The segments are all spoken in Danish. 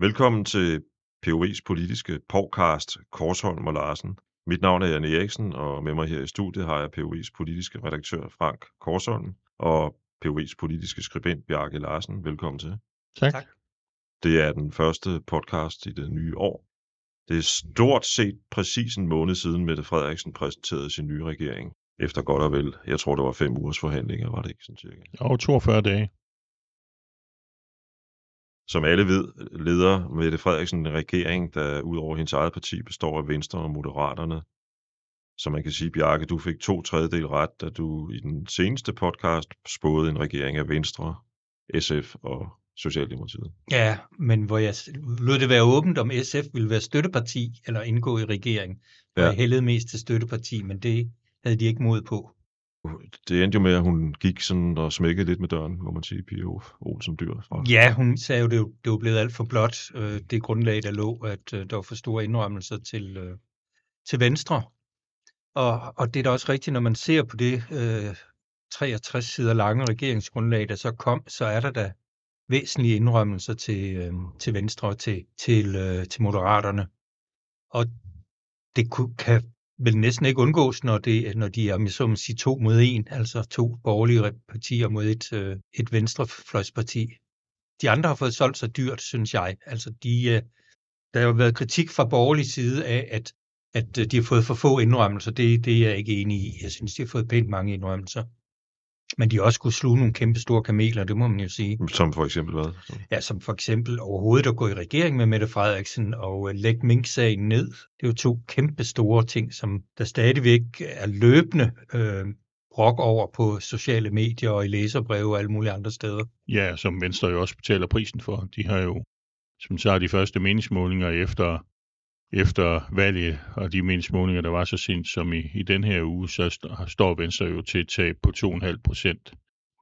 Velkommen til POV's politiske podcast Korsholm og Larsen. Mit navn er Jan Eriksen, og med mig her i studiet har jeg POV's politiske redaktør Frank Korsholm og POV's politiske skribent Bjarke Larsen. Velkommen til. Tak. tak. Det er den første podcast i det nye år. Det er stort set præcis en måned siden, Mette Frederiksen præsenterede sin nye regering. Efter godt og vel, jeg tror, der var fem ugers forhandlinger, var det ikke sådan cirka? Jo, 42 dage. Som alle ved, leder Mette Frederiksen en regering, der ud over hendes eget parti består af Venstre og Moderaterne. Så man kan sige, Bjarke, du fik to tredjedel ret, da du i den seneste podcast spåede en regering af Venstre, SF og Socialdemokratiet. Ja, men hvor jeg lod det være åbent, om SF ville være støtteparti eller indgå i regering. Ja. Jeg hældede mest til støtteparti, men det havde de ikke mod på. Det endte jo med, at hun gik sådan og smækkede lidt med døren, må man sige, Pia Olsen Dyr. Fra. Ja, hun sagde jo, det, det var blevet alt for blot, øh, det grundlag, der lå, at øh, der var for store indrømmelser til, øh, til Venstre. Og, og det er da også rigtigt, når man ser på det øh, 63 sider lange regeringsgrundlag, der så kom, så er der da væsentlige indrømmelser til, øh, til Venstre og til, til, øh, til Moderaterne. Og det kunne, kan vel næsten ikke undgås, når, det, når de er som sige, to mod en, altså to borgerlige partier mod et, øh, et venstrefløjsparti. De andre har fået solgt sig dyrt, synes jeg. Altså de, øh, der har jo været kritik fra borgerlig side af, at, at øh, de har fået for få indrømmelser. Det, det er jeg ikke enig i. Jeg synes, de har fået pænt mange indrømmelser. Men de har også kunne sluge nogle kæmpe store kameler, det må man jo sige. Som for eksempel hvad? Ja, som for eksempel overhovedet at gå i regering med Mette Frederiksen og lægge Mink-sagen ned. Det er jo to kæmpe store ting, som der stadigvæk er løbende øh, brok over på sociale medier og i læserbreve og alle mulige andre steder. Ja, som Venstre jo også betaler prisen for. De har jo, som så de første meningsmålinger efter efter valget og de meningsmålinger, der var så sent som i, i den her uge, så st- står Venstre jo til et tab på 2,5 procent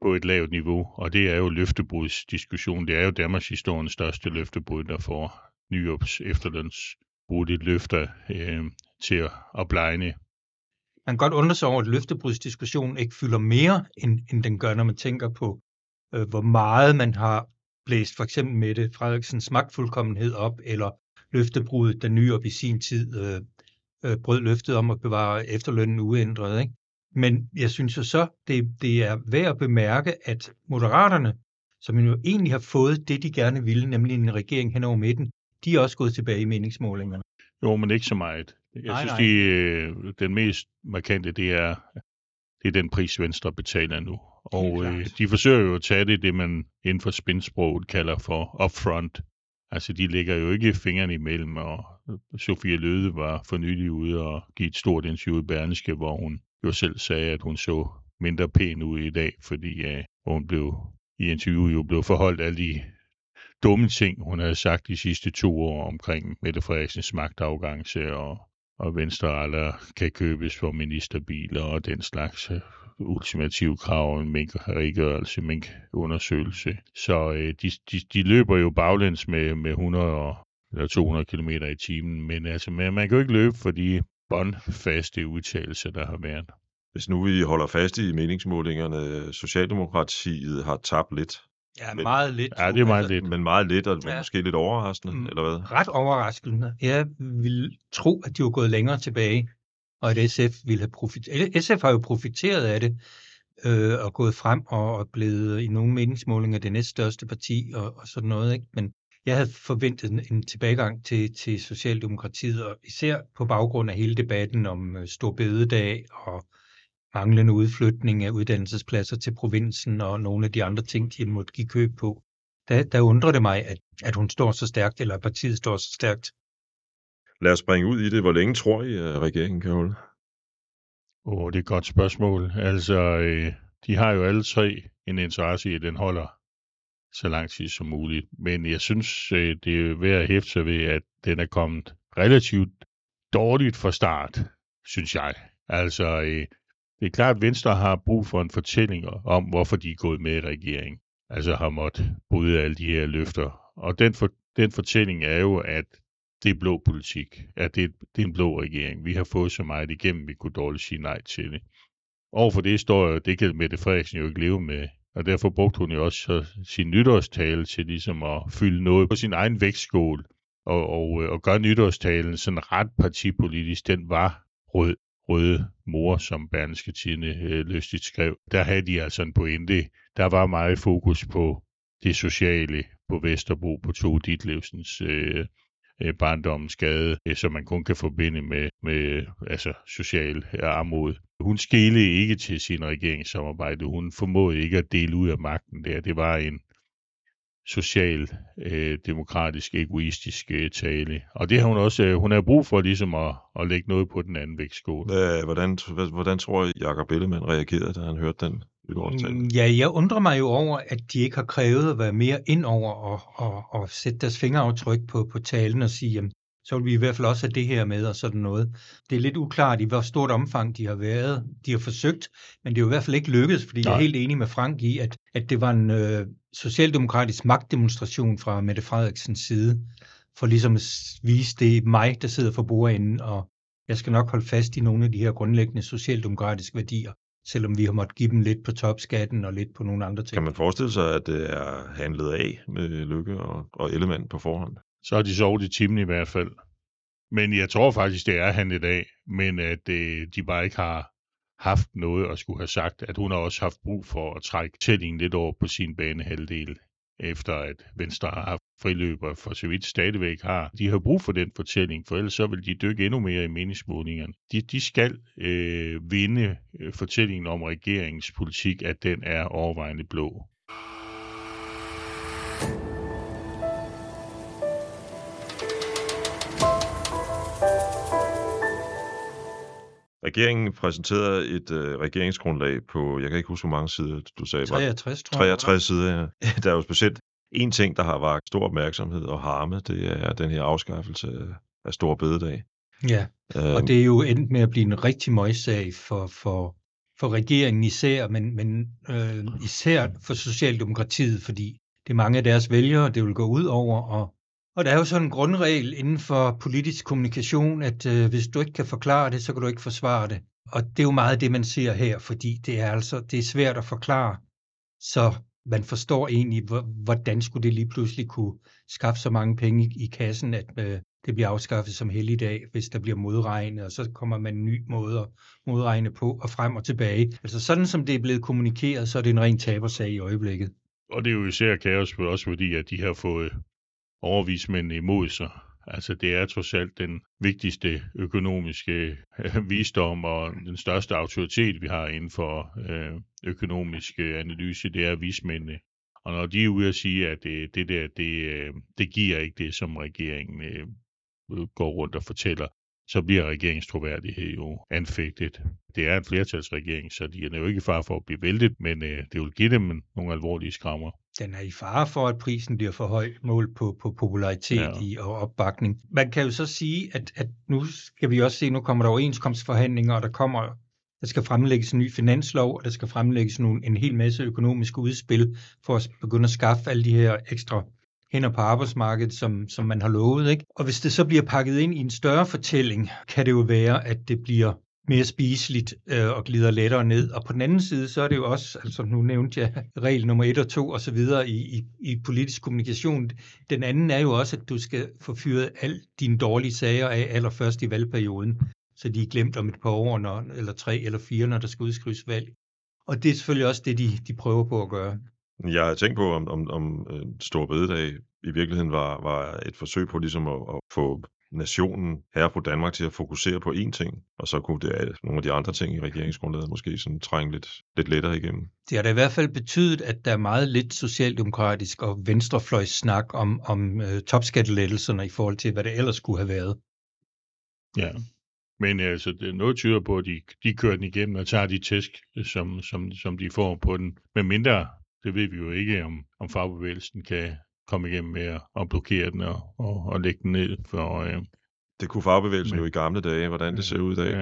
på et lavt niveau, og det er jo løftebrudsdiskussion. Det er jo Danmarks historiens største løftebrud, der får Nyrups efterlønsbrud et løfter øh, til at, at blegne. Man kan godt undre sig over, at løftebrudsdiskussionen ikke fylder mere, end, end den gør, når man tænker på, øh, hvor meget man har blæst for eksempel Mette Frederiksens magtfuldkommenhed op, eller løftebruddet, da Nyrup i sin tid øh, øh, brød løftet om at bevare efterlønnen uændret. Ikke? Men jeg synes jo så, det, det er værd at bemærke, at moderaterne, som jo egentlig har fået det, de gerne ville, nemlig en regering hen over midten, de er også gået tilbage i meningsmålingerne. Jo, men ikke så meget. Jeg nej, synes, nej. De, øh, den mest markante, det er, det er den pris, Venstre betaler nu. Og øh, de forsøger jo at tage det, det man inden for spinsproget kalder for upfront Altså, de ligger jo ikke fingrene imellem, og øh, Sofie Løde var for nylig ude og give et stort interview i Berneske, hvor hun jo selv sagde, at hun så mindre pæn ud i dag, fordi uh, hun blev i interviewet jo blev forholdt alle de dumme ting, hun havde sagt de sidste to år omkring Mette Frederiksens magtafgangse og, og Venstre aldrig kan købes for ministerbiler og den slags øh, ultimative krav, en minkredegørelse, undersøgelse. Så øh, de, de, de løber jo baglæns med, med 100 eller 200 km i timen, men altså, man, man kan jo ikke løbe for de båndfaste udtalelser, der har været. Hvis nu vi holder fast i meningsmålingerne, Socialdemokratiet har tabt lidt. Ja, men, meget lidt. Ja, det er meget lidt. Men meget lidt, og ja. måske lidt overraskende, mm, eller hvad? Ret overraskende. Jeg vil tro, at de var gået længere tilbage og at SF ville have profiteret. SF har jo profiteret af det, øh, og gået frem og, og blevet i nogle meningsmålinger det næststørste parti og, og sådan noget. Ikke? Men jeg havde forventet en, en tilbagegang til, til Socialdemokratiet, og især på baggrund af hele debatten om øh, Stor Bededag og manglende udflytning af uddannelsespladser til provinsen og nogle af de andre ting, de måtte give køb på. Der, der undrer det mig, at, at hun står så stærkt, eller partiet står så stærkt. Lad os springe ud i det. Hvor længe tror I, at regeringen kan holde? Åh, oh, det er et godt spørgsmål. Altså, øh, de har jo alle tre en interesse i, at den holder så lang tid som muligt. Men jeg synes, øh, det er værd at hæfte sig ved, at den er kommet relativt dårligt fra start, synes jeg. Altså, øh, det er klart, at Venstre har brug for en fortælling om, hvorfor de er gået med i regeringen. Altså har måttet bryde alle de her løfter. Og den, for, den fortælling er jo, at det er blå politik. Ja, det, er, det er en blå regering. Vi har fået så meget igennem, vi kunne dårligt sige nej til det. overfor det står, det kan Mette Frederiksen jo ikke leve med. Og derfor brugte hun jo også sin nytårstale til ligesom at fylde noget på sin egen vægtskål og, og, øh, og gøre nytårstalen sådan ret partipolitisk. Den var rød, røde mor, som Berlingske Tine øh, lystigt skrev. Der havde de altså en pointe. Der var meget fokus på det sociale på Vesterbro på to Ditlevsens øh, øh, barndommens skade, øh, som man kun kan forbinde med, med altså, social armod. Hun skele ikke til sin regeringssamarbejde. Hun formåede ikke at dele ud af magten der. Det var en social, øh, demokratisk, egoistisk øh, tale. Og det har hun også, øh, hun har brug for ligesom at, at lægge noget på den anden vægtskål. Hvordan, hvordan tror Jakob Ellemann reagerede, da han hørte den? Mm, ja, jeg undrer mig jo over, at de ikke har krævet at være mere ind over og, og, og sætte deres fingeraftryk på, på talen og sige, jamen, så vil vi i hvert fald også have det her med og sådan noget. Det er lidt uklart i, hvor stort omfang de har været. De har forsøgt, men det er jo i hvert fald ikke lykkedes, fordi Nej. jeg er helt enig med Frank i, at, at det var en øh, socialdemokratisk magtdemonstration fra Mette Frederiksens side, for ligesom at vise det mig, der sidder for bordenden, og jeg skal nok holde fast i nogle af de her grundlæggende socialdemokratiske værdier selvom vi har måttet give dem lidt på topskatten og lidt på nogle andre ting. Kan man forestille sig, at det er handlet af med Lykke og, og Ellemann på forhånd? Så har de sovet i timen i hvert fald. Men jeg tror faktisk, det er handlet af, men at øh, de bare ikke har haft noget at skulle have sagt, at hun har også haft brug for at trække tællingen lidt over på sin banehalvdel efter at Venstre har haft friløber for så vidt stadigvæk har. De har brug for den fortælling, for ellers så vil de dykke endnu mere i meningsmålingerne. De, de skal øh, vinde øh, fortællingen om regeringens politik, at den er overvejende blå. Regeringen præsenterede et øh, regeringsgrundlag på, jeg kan ikke huske, hvor mange sider du sagde. 63, tror 63 sider, ja. Der er jo specielt en ting, der har vagt stor opmærksomhed og harme, det er den her afskaffelse af stor bededag. Ja, øhm, og det er jo endt med at blive en rigtig møgssag for, for, for regeringen især, men, men øh, især for Socialdemokratiet, fordi det er mange af deres vælgere, det vil gå ud over, og og der er jo sådan en grundregel inden for politisk kommunikation, at øh, hvis du ikke kan forklare det, så kan du ikke forsvare det. Og det er jo meget det, man ser her, fordi det er altså det er svært at forklare, så man forstår egentlig, hvordan skulle det lige pludselig kunne skaffe så mange penge i, kassen, at øh, det bliver afskaffet som helligdag, hvis der bliver modregnet, og så kommer man en ny måde at modregne på, og frem og tilbage. Altså sådan som det er blevet kommunikeret, så er det en ren tabersag i øjeblikket. Og det er jo især kaos, også fordi, at de har fået overvismændene imod sig. Altså det er trods alt den vigtigste økonomiske øh, visdom og den største autoritet, vi har inden for øh, økonomisk øh, analyse, det er vismændene. Og når de er ude at sige, at det, det der, det, øh, det giver ikke det, som regeringen øh, går rundt og fortæller, så bliver regeringens troværdighed jo anfægtet. Det er en flertalsregering, så de er jo ikke i fare for at blive væltet, men øh, det vil give dem nogle alvorlige skrammer. Den er i fare for, at prisen bliver for høj mål på, på popularitet ja. i og opbakning. Man kan jo så sige, at, at nu skal vi også se, nu kommer der overenskomstforhandlinger, og der kommer der skal fremlægges en ny finanslov, og der skal fremlægges nogle, en hel masse økonomiske udspil for at begynde at skaffe alle de her ekstra hænder på arbejdsmarkedet, som, som man har lovet. Ikke? Og hvis det så bliver pakket ind i en større fortælling, kan det jo være, at det bliver mere spiseligt øh, og glider lettere ned. Og på den anden side, så er det jo også, altså nu nævnte jeg regel nummer et og to og så videre i, i, i politisk kommunikation. Den anden er jo også, at du skal få fyret alle dine dårlige sager af allerførst i valgperioden, så de er glemt om et par år, når, eller tre eller fire, når der skal udskrives valg. Og det er selvfølgelig også det, de, de prøver på at gøre. Jeg har tænkt på, om, om, om øh, Stor Bededag i virkeligheden var, var et forsøg på ligesom at, at få nationen her på Danmark til at fokusere på én ting, og så kunne det nogle af de andre ting i regeringsgrundlaget måske sådan trænge lidt, lidt lettere igennem. Det har da i hvert fald betydet, at der er meget lidt socialdemokratisk og venstrefløjs snak om, om øh, topskattelettelserne i forhold til, hvad det ellers skulle have været. Ja, men altså, det, noget tyder på, at de, de kører den igennem og tager de tæsk, som, som, som de får på den. Men mindre det ved vi jo ikke, om, om fagbevægelsen kan komme igennem med at, blokere den og, og, og lægge den ned. For, øh, det kunne fagbevægelsen men, jo i gamle dage, hvordan det ser ud i dag. Ja,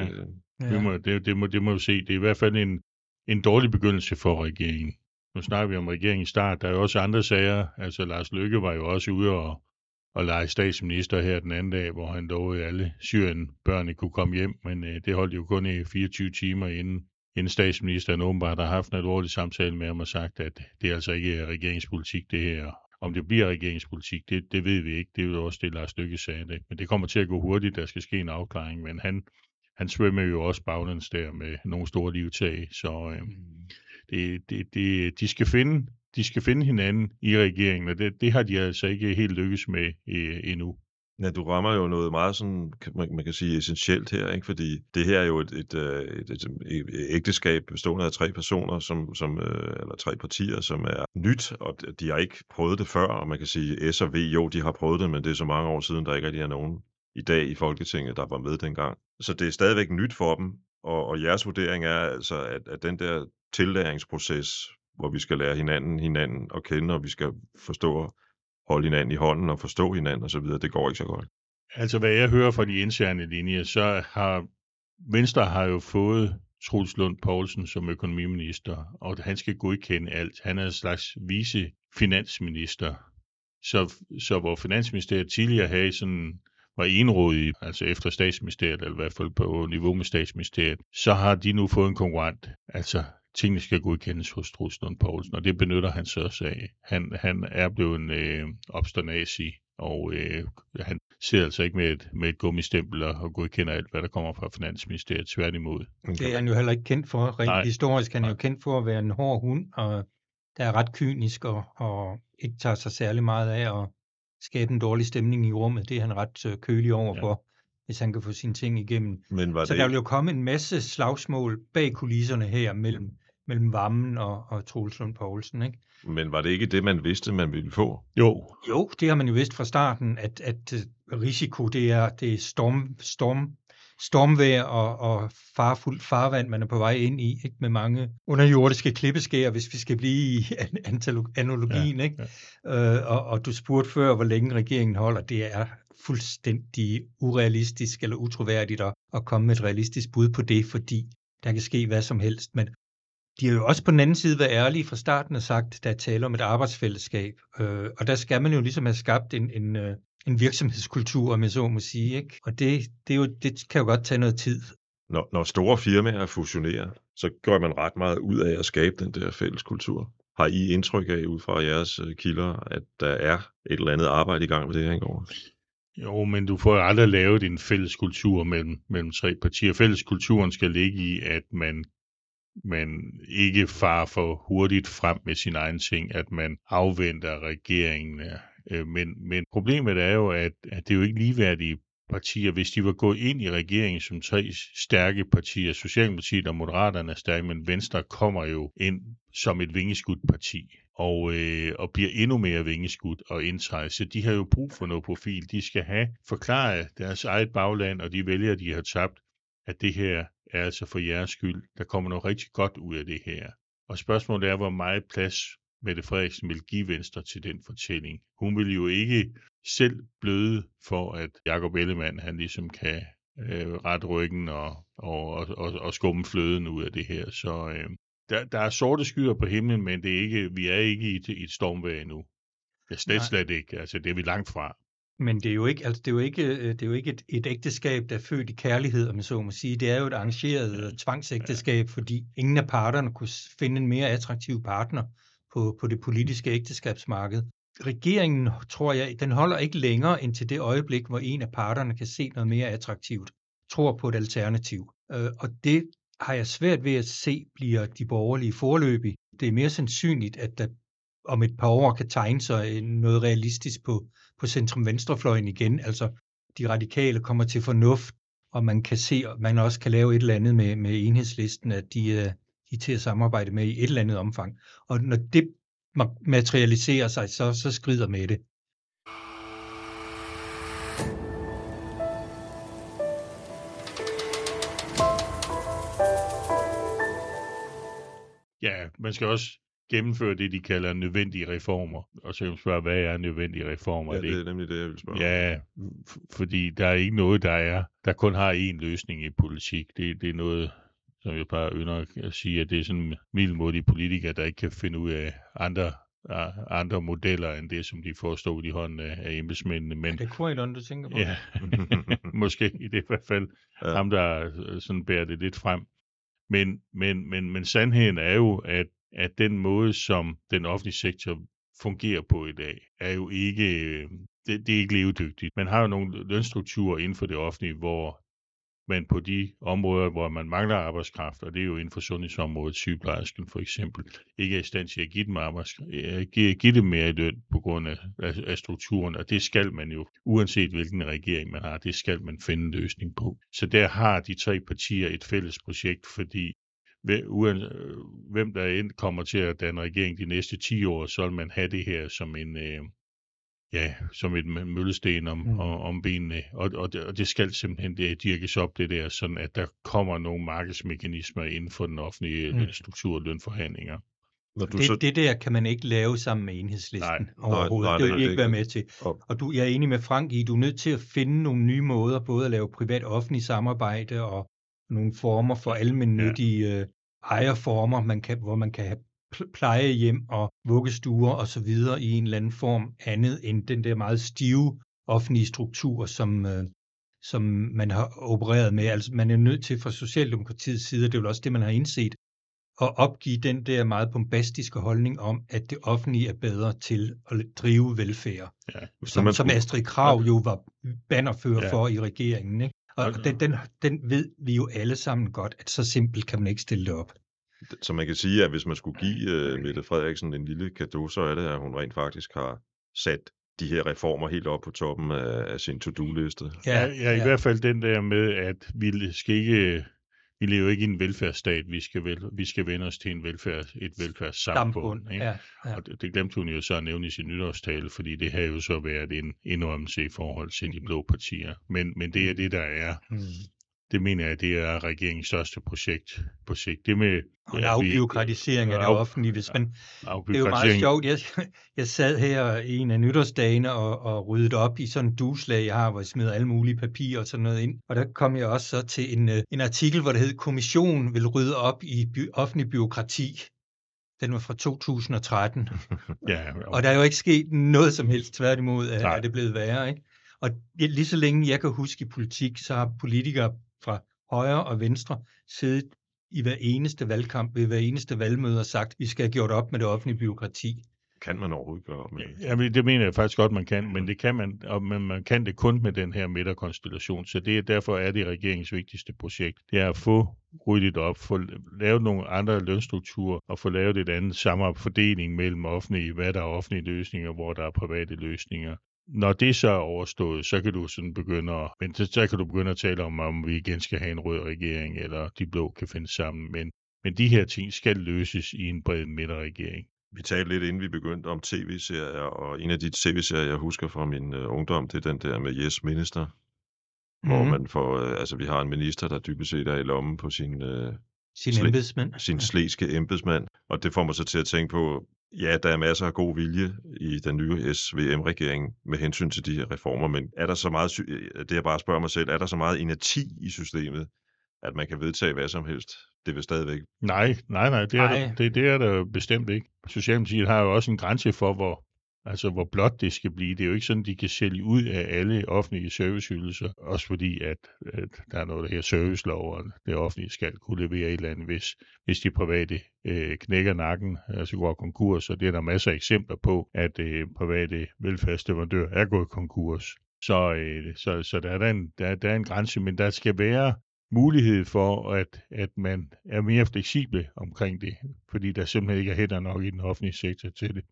ja. Det, må, det, det, må, det må jo se. Det er i hvert fald en, en dårlig begyndelse for regeringen. Nu snakker vi om regeringens start. Der er jo også andre sager. Altså Lars Løkke var jo også ude og, og lege statsminister her den anden dag, hvor han lovede, at alle Syrien børnene kunne komme hjem, men øh, det holdt jo kun i 24 timer inden inden statsministeren åbenbart har haft en alvorlig samtale med ham og sagt, at det er altså ikke regeringspolitik, det her. Om det bliver regeringspolitik, det, det ved vi ikke. Det er jo også det, Lars Stykke sagde. Det. Men det kommer til at gå hurtigt, der skal ske en afklaring. Men han, han svømmer jo også baglæns der med nogle store livtag. Så øh, det, det, det, de, skal finde, de skal finde hinanden i regeringen, og det, det har de altså ikke helt lykkes med øh, endnu. Ja, du rammer jo noget meget sådan, man, man kan sige, essentielt her, ikke? fordi det her er jo et, et, øh, et, et, et ægteskab bestående af tre personer, som, som, øh, eller tre partier, som er nyt, og de har ikke prøvet det før, og man kan sige, S og V, jo, de har prøvet det, men det er så mange år siden, der ikke rigtig er nogen i dag i Folketinget, der var med dengang. Så det er stadigvæk nyt for dem, og, og jeres vurdering er altså, at, at den der tillæringsproces, hvor vi skal lære hinanden hinanden at kende, og vi skal forstå holde hinanden i hånden og forstå hinanden osv., det går ikke så godt. Altså, hvad jeg hører fra de interne linjer, så har Venstre har jo fået Truls Lund Poulsen som økonomiminister, og han skal godkende alt. Han er en slags vice-finansminister. Så, så hvor Finansministeriet tidligere havde sådan var enrådige, altså efter statsministeriet, eller i hvert fald på niveau med statsministeriet, så har de nu fået en konkurrent. Altså tingene skal godkendes hos Truslund Poulsen, og det benytter han sig også af. Han, han er blevet en øh, obsternasi, og øh, han ser altså ikke med et, med et gummistempel og godkender alt, hvad der kommer fra Finansministeriet, tværtimod. Det er han jo heller ikke kendt for. Rent Nej. historisk han er jo kendt for at være en hård hund, og der er ret kynisk og, og ikke tager sig særlig meget af at skabe en dårlig stemning i rummet. Det er han ret øh, kølig over for. Ja hvis han kan få sine ting igennem. Men var så det der vil jo komme en masse slagsmål bag kulisserne her mellem mellem Vammen og, og Troels Lund Poulsen, ikke? Men var det ikke det, man vidste, man ville få? Jo. Jo, det har man jo vidst fra starten, at, at øh, risiko, det er, det er storm, storm, stormvejr og, og farfuldt farvand, man er på vej ind i, ikke? med mange underjordiske klippeskær, hvis vi skal blive i analogien. Ja, ikke? Ja. Øh, og, og du spurgte før, hvor længe regeringen holder. Det er fuldstændig urealistisk eller utroværdigt at, at komme med et realistisk bud på det, fordi der kan ske hvad som helst. Men de har jo også på den anden side været ærlige fra starten og sagt, at der er tale om et arbejdsfællesskab. Øh, og der skal man jo ligesom have skabt en, en, øh, en virksomhedskultur, om jeg så må sige. Ikke? Og det, det, er jo, det kan jo godt tage noget tid. Når, når store firmaer fusionerer, så gør man ret meget ud af at skabe den der fælles kultur. Har I indtryk af, ud fra jeres øh, kilder, at der er et eller andet arbejde i gang med det her i går? Jo, men du får aldrig lavet en fælles kultur mellem, mellem tre partier. Fælleskulturen skal ligge i, at man man ikke far for hurtigt frem med sin egen ting, at man afventer regeringen. Øh, men, men problemet er jo, at, at det er jo ikke ligeværdige partier. Hvis de var gået ind i regeringen som tre stærke partier, Socialdemokratiet og Moderaterne er stærke, men Venstre kommer jo ind som et vingeskudt parti og, øh, og bliver endnu mere vingeskudt og indtaget. Så de har jo brug for noget profil. De skal have forklaret deres eget bagland og de vælgere, de har tabt, at det her er altså for jeres skyld. Der kommer noget rigtig godt ud af det her. Og spørgsmålet er, hvor meget plads Mette Frederiksen vil give Venstre til den fortælling. Hun vil jo ikke selv bløde for, at Jakob Ellemann han ligesom kan øh, rette ryggen og, og, og, og skumme fløden ud af det her. Så øh, der, der er sorte skyer på himlen, men det er ikke, vi er ikke i et, i et stormvejr endnu. Ja, slet, slet ikke. Altså, det er vi langt fra. Men det er jo ikke, altså det er jo ikke, øh, det er jo ikke et, et ægteskab, der er født i kærlighed, om man så må sige. Det er jo et arrangeret ja. tvangsægteskab, fordi ingen af parterne kunne finde en mere attraktiv partner på, på det politiske ægteskabsmarked. Regeringen, tror jeg, den holder ikke længere end til det øjeblik, hvor en af parterne kan se noget mere attraktivt, tror på et alternativ. Øh, og det har jeg svært ved at se bliver de borgerlige forløbig. Det er mere sandsynligt, at der om et par år kan tegne sig øh, noget realistisk på, på centrum-venstrefløjen igen. Altså, de radikale kommer til fornuft, og man kan se, at man også kan lave et eller andet med, med enhedslisten, at de, øh, de er til at samarbejde med i et eller andet omfang. Og når det materialiserer sig, så, så skrider med det. Ja, man skal også gennemføre det, de kalder nødvendige reformer. Og så kan man spørge, hvad er nødvendige reformer? Ja, det er nemlig det, jeg vil spørge. Ja, fordi der er ikke noget, der er, der kun har én løsning i politik. Det, det er noget, som jeg bare ynder at sige, at det er sådan middelmodige politikere, der ikke kan finde ud af andre andre modeller end det, som de får stået i hånden af, af embedsmændene. Men, er det Corydon, du tænker på? Ja, måske i det i hvert fald. Ja. Ham, der sådan bærer det lidt frem. Men, men, men, men sandheden er jo, at, at den måde, som den offentlige sektor fungerer på i dag, er jo ikke, øh, det, det er ikke levedygtigt. Man har jo nogle lønstrukturer inden for det offentlige, hvor man på de områder, hvor man mangler arbejdskraft, og det er jo inden for sundhedsområdet, sygeplejersken for eksempel, ikke er i stand til at give dem, arbejdskraft, øh, give, give dem mere i løn på grund af, af, af strukturen, og det skal man jo, uanset hvilken regering man har, det skal man finde en løsning på. Så der har de tre partier et fælles projekt, fordi hvem der end kommer til at danne regering de næste 10 år, så vil man have det her som en, øh, ja, som et møllesten om, mm. om, om benene. Og, og, det, og det skal simpelthen det, dirkes op, det der, sådan at der kommer nogle markedsmekanismer inden for den offentlige mm. struktur og lønforhandlinger. Når du det, så... det der kan man ikke lave sammen med enhedslisten nej, overhovedet. Nej, nej, det vil vi ikke være med til. Og du, jeg er enig med Frank i, du er nødt til at finde nogle nye måder, både at lave privat-offentlig samarbejde og nogle former for almindelige ja. øh, ejerformer, man kan, hvor man kan have plejehjem og vuggestuer og så videre i en eller anden form andet end den der meget stive offentlige struktur, som, øh, som man har opereret med. Altså man er nødt til fra Socialdemokratiets side, det er jo også det, man har indset, at opgive den der meget bombastiske holdning om, at det offentlige er bedre til at drive velfærd. Ja, som, som Astrid Krav jo var bannerfører ja. for i regeringen. Ikke? Og den, den, den ved vi jo alle sammen godt, at så simpelt kan man ikke stille det op. Så man kan sige, at hvis man skulle give uh, Mette Frederiksen en lille kado, så er det, at hun rent faktisk har sat de her reformer helt op på toppen af, af sin to-do-liste. Ja, ja, i ja. hvert fald den der med, at vi skal ikke vi lever ikke i en velfærdsstat, vi skal, vel, vi skal vende os til en velfærd, et velfærdssamfund. Ikke? Ja, ja. Og det, det glemte hun jo så at nævne i sin nytårstale, fordi det har jo så været en indrømmelse i forhold til de blå partier. Men, men det er mm. det, der er. Mm det mener jeg, det er regeringens største projekt på sigt. Det med og en afbiokratisering af det offentlige. Hvis man, det er jo meget sjovt. Jeg, jeg sad her en af nytårsdagene og, og ryddede op i sådan en duslag, jeg har, hvor jeg smider alle mulige papirer og sådan noget ind. Og der kom jeg også så til en, øh, en artikel, hvor det hed, Kommissionen vil rydde op i by, offentlig byråkrati. Den var fra 2013. ja, okay. Og der er jo ikke sket noget som helst. Tværtimod er, er det blevet værre. Ikke? Og lige så længe jeg kan huske i politik, så har politikere fra højre og venstre siddet i hver eneste valgkamp, ved hver eneste valgmøde og sagt, vi skal have gjort op med det offentlige byråkrati. Kan man overhovedet gøre op med det? Ja, det mener jeg faktisk godt, man kan, men det kan man, og men man kan det kun med den her midterkonstellation, så det er derfor er det regeringens vigtigste projekt. Det er at få ryddet op, få lavet nogle andre lønstrukturer og få lavet et andet samarbejdsfordeling mellem offentlige, hvad der er offentlige løsninger, hvor der er private løsninger når det så er overstået, så kan du sådan begynde at, men så, så kan du begynde at tale om, om vi igen skal have en rød regering, eller de blå kan finde sammen. Men, men de her ting skal løses i en bred midterregering. Vi talte lidt inden vi begyndte om tv-serier, og en af de tv-serier, jeg husker fra min uh, ungdom, det er den der med Yes Minister. Mm-hmm. Hvor mhm. man får, uh, altså vi har en minister, der dybest set er i lommen på sin... Uh, sin sle- embedsmand. Sin slæske embedsmand. Og det får mig så til at tænke på, Ja, der er masser af god vilje i den nye SVM-regering med hensyn til de her reformer, men er der så meget, det jeg bare spørger mig selv, er der så meget inerti i systemet, at man kan vedtage hvad som helst? Det vil stadigvæk... Nej, nej, nej, det er, nej. Der, det, det er der bestemt ikke. Socialdemokratiet har jo også en grænse for, hvor, Altså, hvor blot det skal blive. Det er jo ikke sådan, de kan sælge ud af alle offentlige serviceydelser, også fordi, at, at der er noget, der hedder servicelov, og det offentlige skal kunne levere et eller andet, hvis, hvis de private øh, knækker nakken, altså går konkurs, og det er der masser af eksempler på, at øh, private velfærdsleverandører er gået konkurs. Så, øh, så, så der, er der, en, der, der er en grænse, men der skal være mulighed for, at, at man er mere fleksible omkring det, fordi der simpelthen ikke er hænder nok i den offentlige sektor til det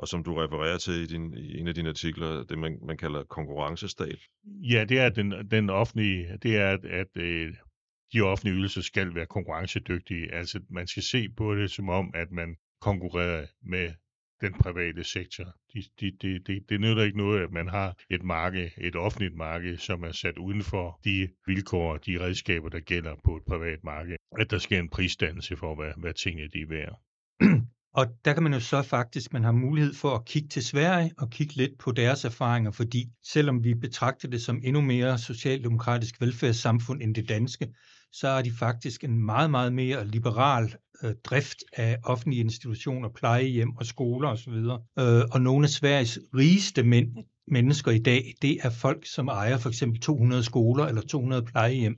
og som du refererer til i, din, i en af dine artikler, det man, man kalder konkurrencestat. Ja, det er den, den offentlige, det er, at, at øh, de offentlige ydelser skal være konkurrencedygtige. Altså, man skal se på det som om, at man konkurrerer med den private sektor. Det de, de, de, de nytter ikke noget, at man har et marked, et offentligt marked, som er sat uden for de vilkår, de redskaber, der gælder på et privat marked. At der sker en prisdannelse for, hvad, hvad tingene de er værd. Og der kan man jo så faktisk, man har mulighed for at kigge til Sverige og kigge lidt på deres erfaringer, fordi selvom vi betragter det som endnu mere socialdemokratisk velfærdssamfund end det danske, så er de faktisk en meget, meget mere liberal øh, drift af offentlige institutioner, plejehjem og skoler osv. Øh, og nogle af Sveriges rigeste mænd, mennesker i dag, det er folk, som ejer for eksempel 200 skoler eller 200 plejehjem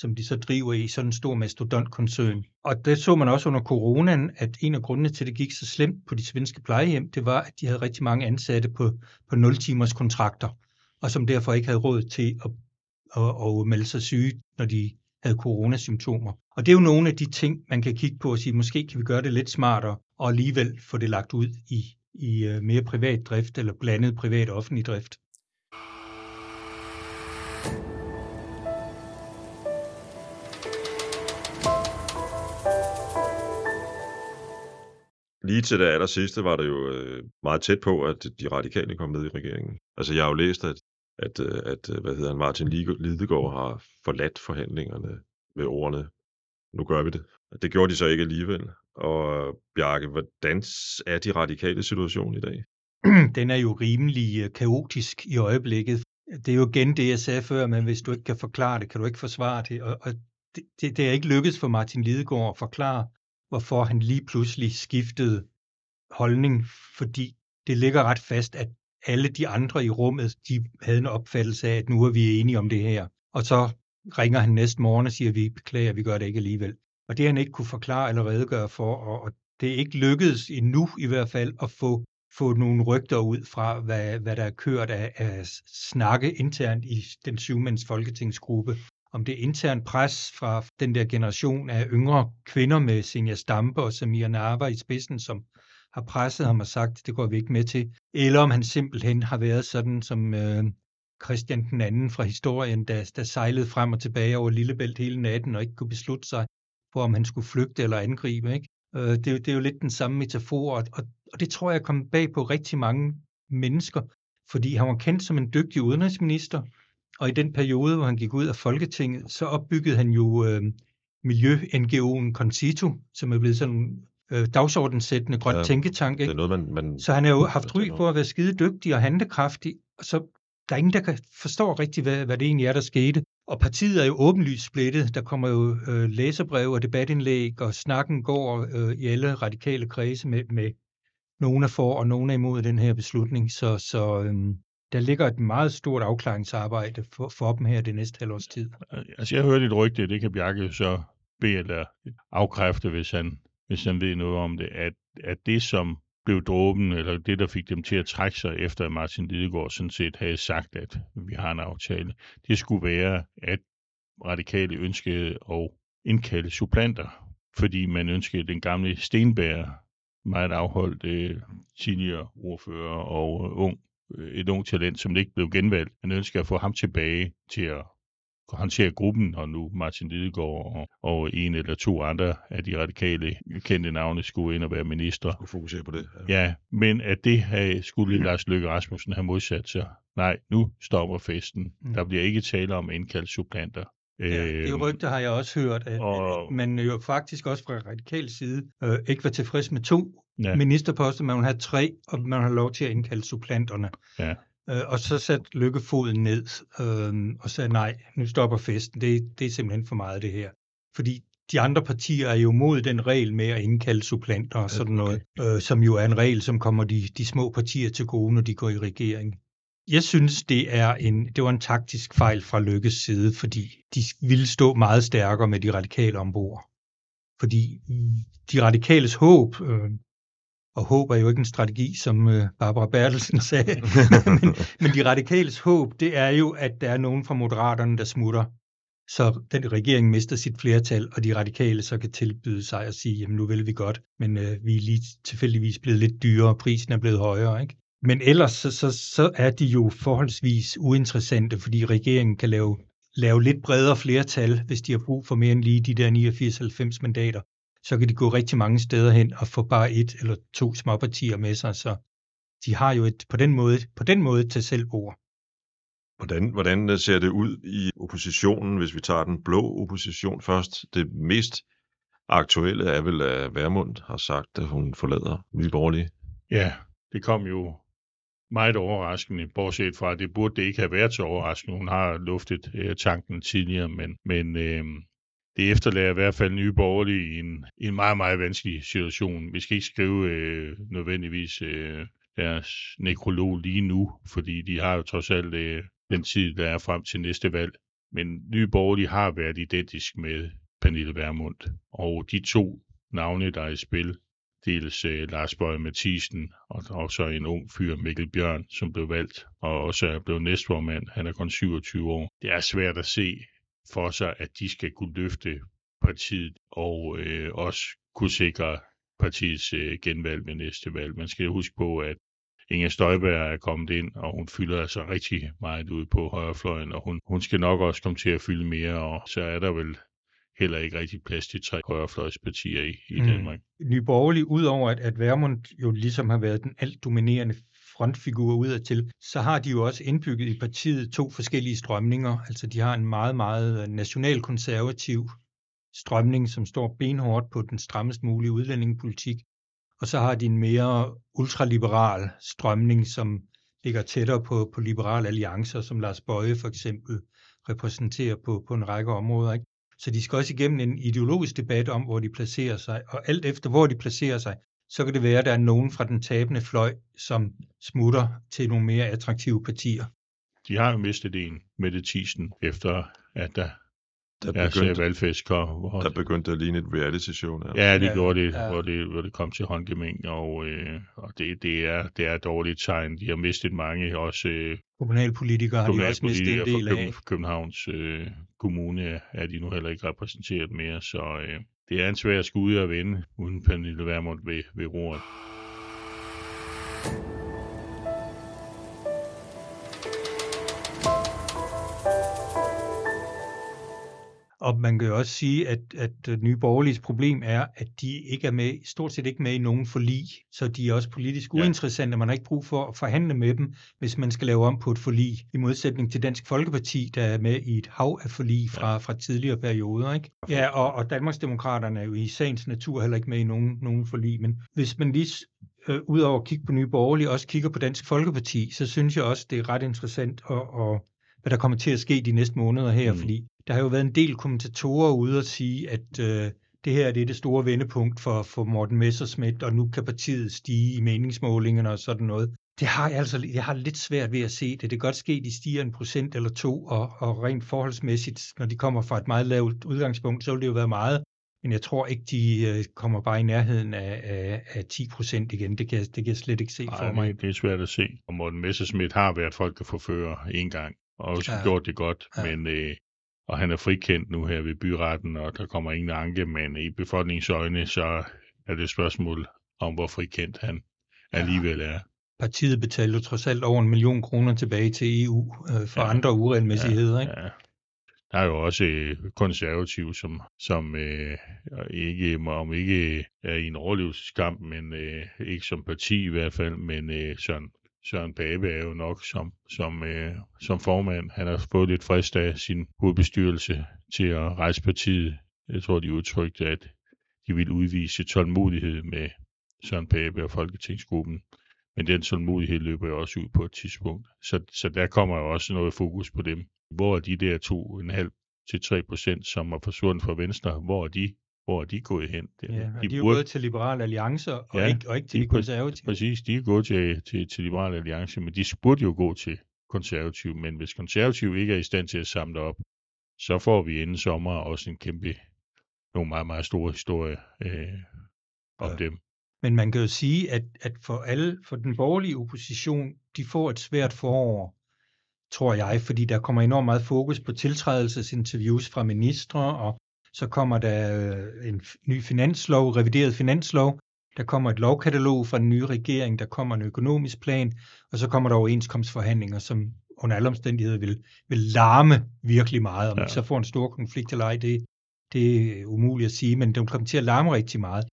som de så driver i sådan en stor mastodontkoncern. Og det så man også under coronaen, at en af grundene til, at det gik så slemt på de svenske plejehjem, det var, at de havde rigtig mange ansatte på, på 0-timers kontrakter, og som derfor ikke havde råd til at, at, at melde sig syge, når de havde coronasymptomer. Og det er jo nogle af de ting, man kan kigge på og sige, måske kan vi gøre det lidt smartere, og alligevel få det lagt ud i, i øh, mere privat drift eller blandet privat-offentlig drift. Lige til det aller sidste var det jo øh, meget tæt på, at de radikale kom med i regeringen. Altså jeg har jo læst, at, at, øh, at øh, hvad hedder han, Martin Lidegaard har forladt forhandlingerne med ordene, nu gør vi det. Det gjorde de så ikke alligevel. Og Bjarke, hvordan er de radikale situation i dag? Den er jo rimelig øh, kaotisk i øjeblikket. Det er jo igen det, jeg sagde før, men hvis du ikke kan forklare det, kan du ikke forsvare det. Og, og det, det, det er ikke lykkedes for Martin Lidegaard at forklare, hvorfor han lige pludselig skiftede holdning, fordi det ligger ret fast, at alle de andre i rummet, de havde en opfattelse af, at nu er vi enige om det her. Og så ringer han næste morgen og siger, at vi beklager, vi gør det ikke alligevel. Og det han ikke kunne forklare eller redegøre for, og det er ikke lykkedes endnu i hvert fald at få, få nogle rygter ud fra, hvad, hvad der er kørt af, af snakke internt i den syvmands folketingsgruppe. Om det er intern pres fra den der generation af yngre kvinder med Senja Stampe og Samir Narva i spidsen, som har presset ham og sagt, det går vi ikke med til, eller om han simpelthen har været sådan som øh, Christian den anden fra historien, der, der sejlede frem og tilbage over Lillebælt hele natten og ikke kunne beslutte sig for, om han skulle flygte eller angribe. Ikke? Øh, det, det er jo lidt den samme metafor, og, og, og det tror jeg kom bag på rigtig mange mennesker, fordi han var kendt som en dygtig udenrigsminister, og i den periode, hvor han gik ud af Folketinget, så opbyggede han jo øh, miljø-NGO'en Concito, som er blevet sådan øh, dagsordensættende grøn ja, tænketank. Ikke? Det er noget, man, man... Så han har jo haft ry på at være skide dygtig og handlekraftig, og så der er ingen, der kan forstå rigtigt, hvad, hvad det egentlig er, der skete. Og partiet er jo åbenlyst splittet. Der kommer jo øh, læserbreve og debatindlæg, og snakken går øh, i alle radikale kredse med, med nogen er for og nogen er imod den her beslutning. Så, så øh, der ligger et meget stort afklaringsarbejde for, for dem her det næste halvårs tid. Altså jeg hørte et rygte, det kan Bjarke så bede eller afkræfte, hvis han, hvis han ved noget om det, at, at det som blev dråben, eller det, der fik dem til at trække sig, efter at Martin Lidegaard sådan set havde sagt, at vi har en aftale, det skulle være, at radikale ønskede at indkalde supplanter, fordi man ønskede den gamle Stenbær, meget afholdt øh, tidligere ordfører og øh, ung, et ung talent, som ikke blev genvalgt. Man ønsker at få ham tilbage til at håndtere gruppen, og nu Martin Lidegaard og, og en eller to andre af de radikale kendte navne skulle ind og være minister. Skulle fokusere på det. Ja, ja men at det have, skulle mm. Lars Løkke Rasmussen have modsat sig. Nej, nu stopper festen. Mm. Der bliver ikke tale om indkaldt supplanter. Ja, det øhm, rygte har jeg også hørt, at, og, at man jo faktisk også fra radikal side øh, ikke var tilfreds med to ja. ministerposter, man vil have tre, og man har lov til at indkalde supplanterne. Ja. Øh, og så satte Lykke foden ned øh, og sagde, nej, nu stopper festen. Det, det er simpelthen for meget det her. Fordi de andre partier er jo mod den regel med at indkalde supplanter og sådan noget, okay. øh, som jo er en regel, som kommer de, de små partier til gode, når de går i regering. Jeg synes, det, er en, det var en taktisk fejl fra Lykkes side, fordi de ville stå meget stærkere med de radikale ombord. Fordi de radikales håb, øh, og håb er jo ikke en strategi, som øh, Barbara Bertelsen sagde, men, men de radikales håb, det er jo, at der er nogen fra Moderaterne, der smutter, så den regering mister sit flertal, og de radikale så kan tilbyde sig at sige, jamen nu vil vi godt, men øh, vi er lige tilfældigvis blevet lidt dyrere, prisen er blevet højere, ikke? Men ellers så, så, så er de jo forholdsvis uinteressante, fordi regeringen kan lave, lave lidt bredere flertal, hvis de har brug for mere end lige de der 89-90 mandater så kan de gå rigtig mange steder hen og få bare et eller to småpartier med sig, så de har jo et, på den måde, på den måde til selvbord. Hvordan, hvordan ser det ud i oppositionen, hvis vi tager den blå opposition først? Det mest aktuelle er vel, at Værmund har sagt, at hun forlader Nye Borgerlige. Ja, det kom jo meget overraskende, bortset fra, at det burde det ikke have været så overraskende. Hun har luftet øh, tanken tidligere, men, men øh, det efterlader i hvert fald nye borgerlige i en, i en meget, meget vanskelig situation. Vi skal ikke skrive øh, nødvendigvis øh, deres nekrolog lige nu, fordi de har jo trods alt øh, den tid, der er frem til næste valg Men Nye Borgerlige har været identisk med Pernille Vermund. Og de to navne, der er i spil, dels øh, Lars Bøge Mathisen og, og så en ung fyr, Mikkel Bjørn, som blev valgt, og også er blevet næstformand. Han er kun 27 år. Det er svært at se for sig, at de skal kunne løfte partiet og øh, også kunne sikre partiets øh, genvalg ved næste valg. Man skal huske på, at Inger Støjberg er kommet ind, og hun fylder altså rigtig meget ud på højrefløjen, og hun, hun skal nok også komme til at fylde mere, og så er der vel heller ikke rigtig plads til tre højrefløjspartier i, i mm. Danmark. Nye Borgerlige, udover at, at Vermund jo ligesom har været den alt dominerende frontfigur udadtil, så har de jo også indbygget i partiet to forskellige strømninger. Altså de har en meget, meget øh, nationalkonservativ strømning, som står benhårdt på den strammest mulige udlændingepolitik, og så har de en mere ultraliberal strømning, som ligger tættere på, på liberale alliancer, som Lars Bøje for eksempel repræsenterer på, på en række områder. Ikke? Så de skal også igennem en ideologisk debat om, hvor de placerer sig, og alt efter hvor de placerer sig, så kan det være, at der er nogen fra den tabende fløj, som smutter til nogle mere attraktive partier. De har jo mistet en, Mette Thiesen, efter at der der begyndte, ja, valgfisk. Hvor, der begyndte at ligne et reality-show. Ja, ja det ja, gjorde det, ja. hvor det, hvor det kom til håndgemæng, og, øh, og det, det, er, det er et dårligt tegn. De har mistet mange, også øh, kommunalpolitikere har de også mistet en del af. Københavns øh, Kommune er de nu heller ikke repræsenteret mere, så øh, det er en svær skude at vinde, uden Pernille Vermund ved, ved roret. Og man kan jo også sige, at, at øh, Nye Borgerliges problem er, at de ikke er med, stort set ikke med i nogen forlig, så de er også politisk uinteressante. Man har ikke brug for at forhandle med dem, hvis man skal lave om på et forlig, i modsætning til Dansk Folkeparti, der er med i et hav af forlig fra, fra tidligere perioder. Ikke? Ja, og, og Danmarksdemokraterne er jo i sagens natur heller ikke med i nogen, nogen forlig, men hvis man lige øh, udover at kigge på Nye Borgerlige, også kigger på Dansk Folkeparti, så synes jeg også, det er ret interessant at, at hvad der kommer til at ske de næste måneder her, mm. fordi der har jo været en del kommentatorer ude og sige, at øh, det her det er det store vendepunkt for, for Morten Messerschmidt, og nu kan partiet stige i meningsmålingerne og sådan noget. Det har jeg altså jeg har lidt svært ved at se det. Det kan godt ske, at de stiger en procent eller to, og, og rent forholdsmæssigt, når de kommer fra et meget lavt udgangspunkt, så vil det jo være meget. Men jeg tror ikke, de øh, kommer bare i nærheden af, af, af 10 procent igen. Det kan, det kan jeg slet ikke se Ej, for mig. det er svært at se. Og Morten Messerschmidt har været folk at forføre en gang, og også ja. gjort det godt. Ja. Men øh, og han er frikendt nu her ved byretten, og der kommer ingen anke, men i befolkningsøjne, så er det et spørgsmål om, hvor frikendt han alligevel er. Partiet betalte trods alt over en million kroner tilbage til EU øh, for ja, andre uregelmæssigheder, ja, ikke? Ja. Der er jo også øh, konservative, som, som øh, ikke, om ikke er i en overlevelseskamp, men øh, ikke som parti i hvert fald, men øh, Søren Søren Pape er jo nok som, som, øh, som formand. Han har fået lidt frist af sin hovedbestyrelse til at rejse partiet. Jeg tror, de udtrykte, at de ville udvise tålmodighed med Søren Pape og Folketingsgruppen. Men den tålmodighed løber jo også ud på et tidspunkt. Så, så der kommer jo også noget fokus på dem. Hvor er de der 2,5 til 3 procent, som er forsvundet fra Venstre, hvor er de hvor er de gået hen? Ja, de, de er burde... gået til Liberale Alliancer, og, ja, ikke, og ikke til de, de konservative. Præcis, de er gået til, til, til Liberale Alliance, men de burde jo gå til konservative. Men hvis konservative ikke er i stand til at samle op, så får vi inden sommer også en kæmpe, nogle meget, meget store historie øh, om ja. dem. Men man kan jo sige, at, at for alle, for den borgerlige opposition, de får et svært forår, tror jeg, fordi der kommer enormt meget fokus på tiltrædelsesinterviews fra ministre og så kommer der øh, en ny finanslov, revideret finanslov, der kommer et lovkatalog fra den nye regering, der kommer en økonomisk plan, og så kommer der overenskomstforhandlinger, som under alle omstændigheder vil, vil larme virkelig meget. Om ja. så får en stor konflikt eller ej, det, det er umuligt at sige, men det kommer til at larme rigtig meget.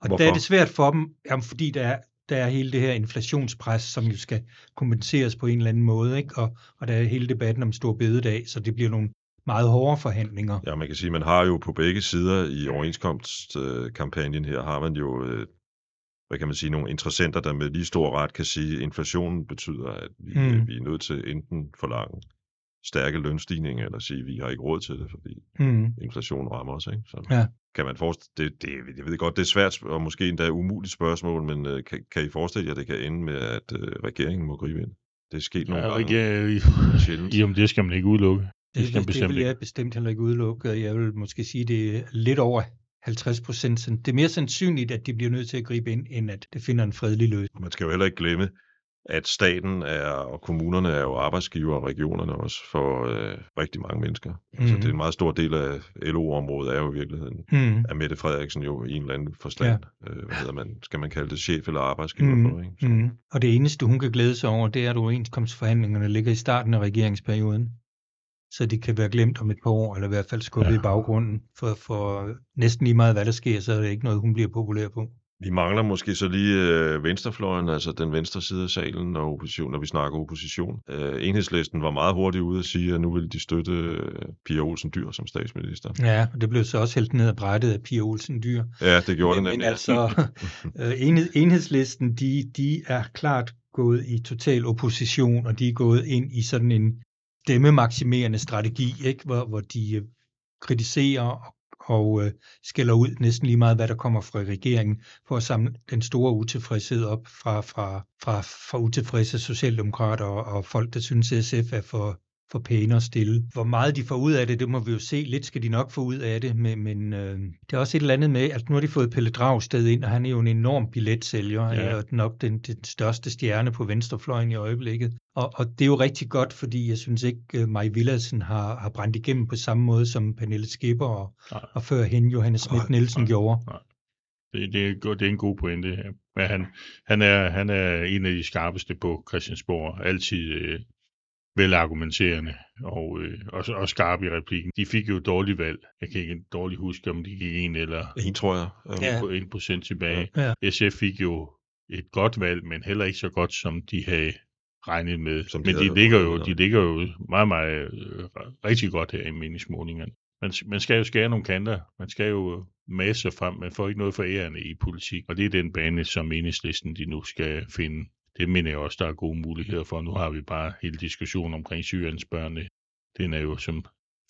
Og Hvorfor? der er det svært for dem, jamen, fordi der er, der er hele det her inflationspres, som jo skal kompenseres på en eller anden måde, ikke? Og, og der er hele debatten om stor bededag, så det bliver nogle meget hårde forhandlinger. Ja, man kan sige, man har jo på begge sider i overenskomstkampagnen her, har man jo, øh, hvad kan man sige, nogle interessenter, der med lige stor ret kan sige, at inflationen betyder, at vi, mm. vi er nødt til enten forlange stærke lønstigninger, eller sige, at vi har ikke råd til det, fordi mm. inflationen rammer os. Ikke? Så ja. kan man forestille, det, det, jeg ved godt, det er svært og måske endda umuligt spørgsmål, men uh, kan, kan I forestille jer, at det kan ende med, at regeringen må gribe ind? Det er sket nogle ja, gange. Ikke, jamen, det skal man ikke udelukke. Det, det, det vil jeg bestemt heller ikke udelukke. Jeg vil måske sige, det er lidt over 50 procent. Det er mere sandsynligt, at de bliver nødt til at gribe ind, end at det finder en fredelig løsning. Man skal jo heller ikke glemme, at staten er, og kommunerne er jo arbejdsgiver, og regionerne også, for øh, rigtig mange mennesker. Mm. Altså, det er en meget stor del af LO-området, er jo i virkeligheden, mm. at Mette Frederiksen jo i en eller anden forstand, ja. øh, hvad hedder man, skal man kalde det, chef eller arbejdsgiver mm. for. Ikke? Så. Mm. Og det eneste, hun kan glæde sig over, det er, at overenskomstforhandlingerne ligger i starten af regeringsperioden så de kan være glemt om et par år, eller i hvert fald skubbet ja. i baggrunden. For, for næsten lige meget, hvad der sker, så er det ikke noget, hun bliver populær på. Vi mangler måske så lige øh, venstrefløjen, altså den venstre side af salen, og opposition, når vi snakker opposition. Øh, enhedslisten var meget hurtigt ude at sige, at nu vil de støtte øh, Pia Olsen Dyr som statsminister. Ja, og det blev så også helt ned ad brættet af Pia Olsen Dyr. Ja, det gjorde men, det nemlig. Men altså, øh, enhed, enhedslisten, de, de er klart gået i total opposition, og de er gået ind i sådan en stemmemaksimerende strategi, ikke? Hvor, hvor de øh, kritiserer og øh, skælder ud næsten lige meget, hvad der kommer fra regeringen, for at samle den store utilfredshed op fra, fra, fra, fra utilfredse socialdemokrater og, og folk, der synes, at SF er for, for pæne og stille. Hvor meget de får ud af det, det må vi jo se. Lidt skal de nok få ud af det, men, men øh, det er også et eller andet med, at nu har de fået Pelle Dragsted ind, og han er jo en enorm billetsælger. Ja. er nok den, den største stjerne på venstrefløjen i øjeblikket. Og, og det er jo rigtig godt, fordi jeg synes ikke, at Maj Villadsen har, har brændt igennem på samme måde som Pernille Skipper og, og før hende Johannes Schmidt Nielsen gjorde. Nej. Det, det, er, det er en god pointe. Men han, han, er, han er en af de skarpeste på Christiansborg. Altid øh, velargumenterende og, øh, og, og skarp i replikken. De fik jo et dårligt valg. Jeg kan ikke dårligt huske, om de gik en eller en, tror jeg. Ja. En procent tilbage. Ja. SF fik jo et godt valg, men heller ikke så godt, som de havde regnet med. Som de men de ligger, jo, de ligger jo meget, meget øh, rigtig godt her i meningsmålingerne. Man, man skal jo skære nogle kanter. Man skal jo masse frem. Man får ikke noget for ærende i politik. Og det er den bane, som enhedslisten de nu skal finde det mener jeg også, der er gode muligheder for. Nu har vi bare hele diskussionen omkring Syriens børn. Den er jo som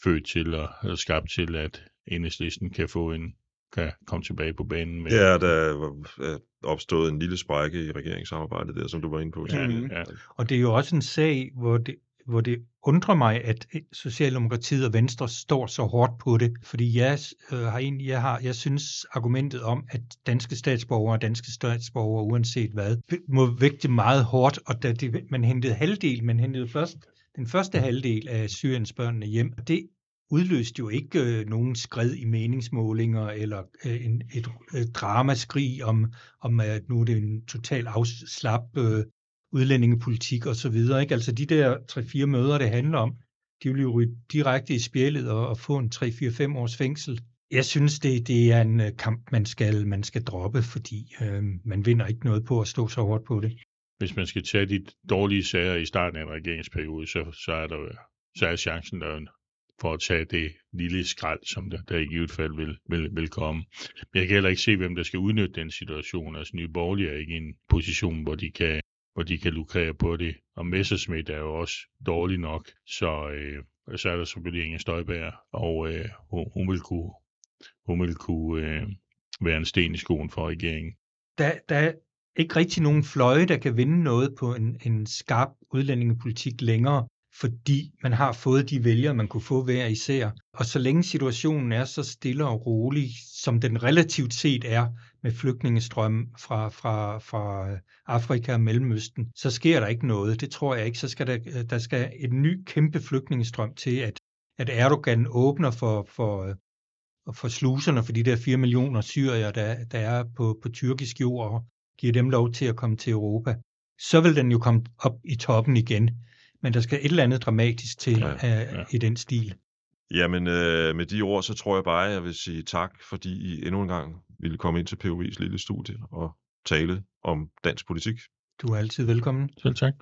født til og, og skabt til, at enhedslisten kan få en kan komme tilbage på banen. Med. Ja, der er opstået en lille sprække i regeringssamarbejdet der, som du var inde på. Ja, ja. Og det er jo også en sag, hvor det, hvor det undrer mig, at øh, Socialdemokratiet og Venstre står så hårdt på det, fordi jeg, øh, har en, jeg, har, jeg synes argumentet om, at danske statsborgere og danske statsborgere, uanset hvad, må vægte meget hårdt, og da det, man hentede halvdel, man hentede først den første halvdel af Syriens børnene hjem, det udløste jo ikke øh, nogen skred i meningsmålinger eller øh, en, et, et dramaskrig om, om, at nu er det en total afslap øh, udlændingepolitik og så videre. Ikke? Altså de der 3-4 møder, det handler om, de vil jo ryge direkte i spjældet og, og få en 3-4-5 års fængsel. Jeg synes, det, det er en øh, kamp, man skal, man skal droppe, fordi øh, man vinder ikke noget på at stå så hårdt på det. Hvis man skal tage de dårlige sager i starten af en regeringsperiode, så, så, er, der, så er chancen der for at tage det lille skrald, som der, der i givet fald vil, vil, vil komme. Men jeg kan heller ikke se, hvem der skal udnytte den situation. Altså Nye Borgerlige er ikke i en position, hvor de kan hvor de kan lukrere på det. Og Messerschmidt er jo også dårlig nok, så, øh, så er der selvfølgelig ingen Støjbær, og øh, hun, hun vil kunne, hun vil kunne øh, være en sten i skoen for regeringen. Der, der er ikke rigtig nogen fløje, der kan vinde noget på en, en skarp udlændingepolitik længere fordi man har fået de vælgere, man kunne få hver især. Og så længe situationen er så stille og rolig, som den relativt set er med flygtningestrøm fra, fra, fra Afrika og Mellemøsten, så sker der ikke noget. Det tror jeg ikke. Så skal der, der skal en ny kæmpe flygtningestrøm til, at, at Erdogan åbner for, for, for sluserne for de der 4 millioner syrier, der, der er på, på tyrkisk jord, og giver dem lov til at komme til Europa. Så vil den jo komme op i toppen igen men der skal et eller andet dramatisk til ja, uh, ja. i den stil. Jamen, øh, med de ord, så tror jeg bare, at jeg vil sige tak, fordi I endnu en gang ville komme ind til POV's lille studie og tale om dansk politik. Du er altid velkommen. Selv tak.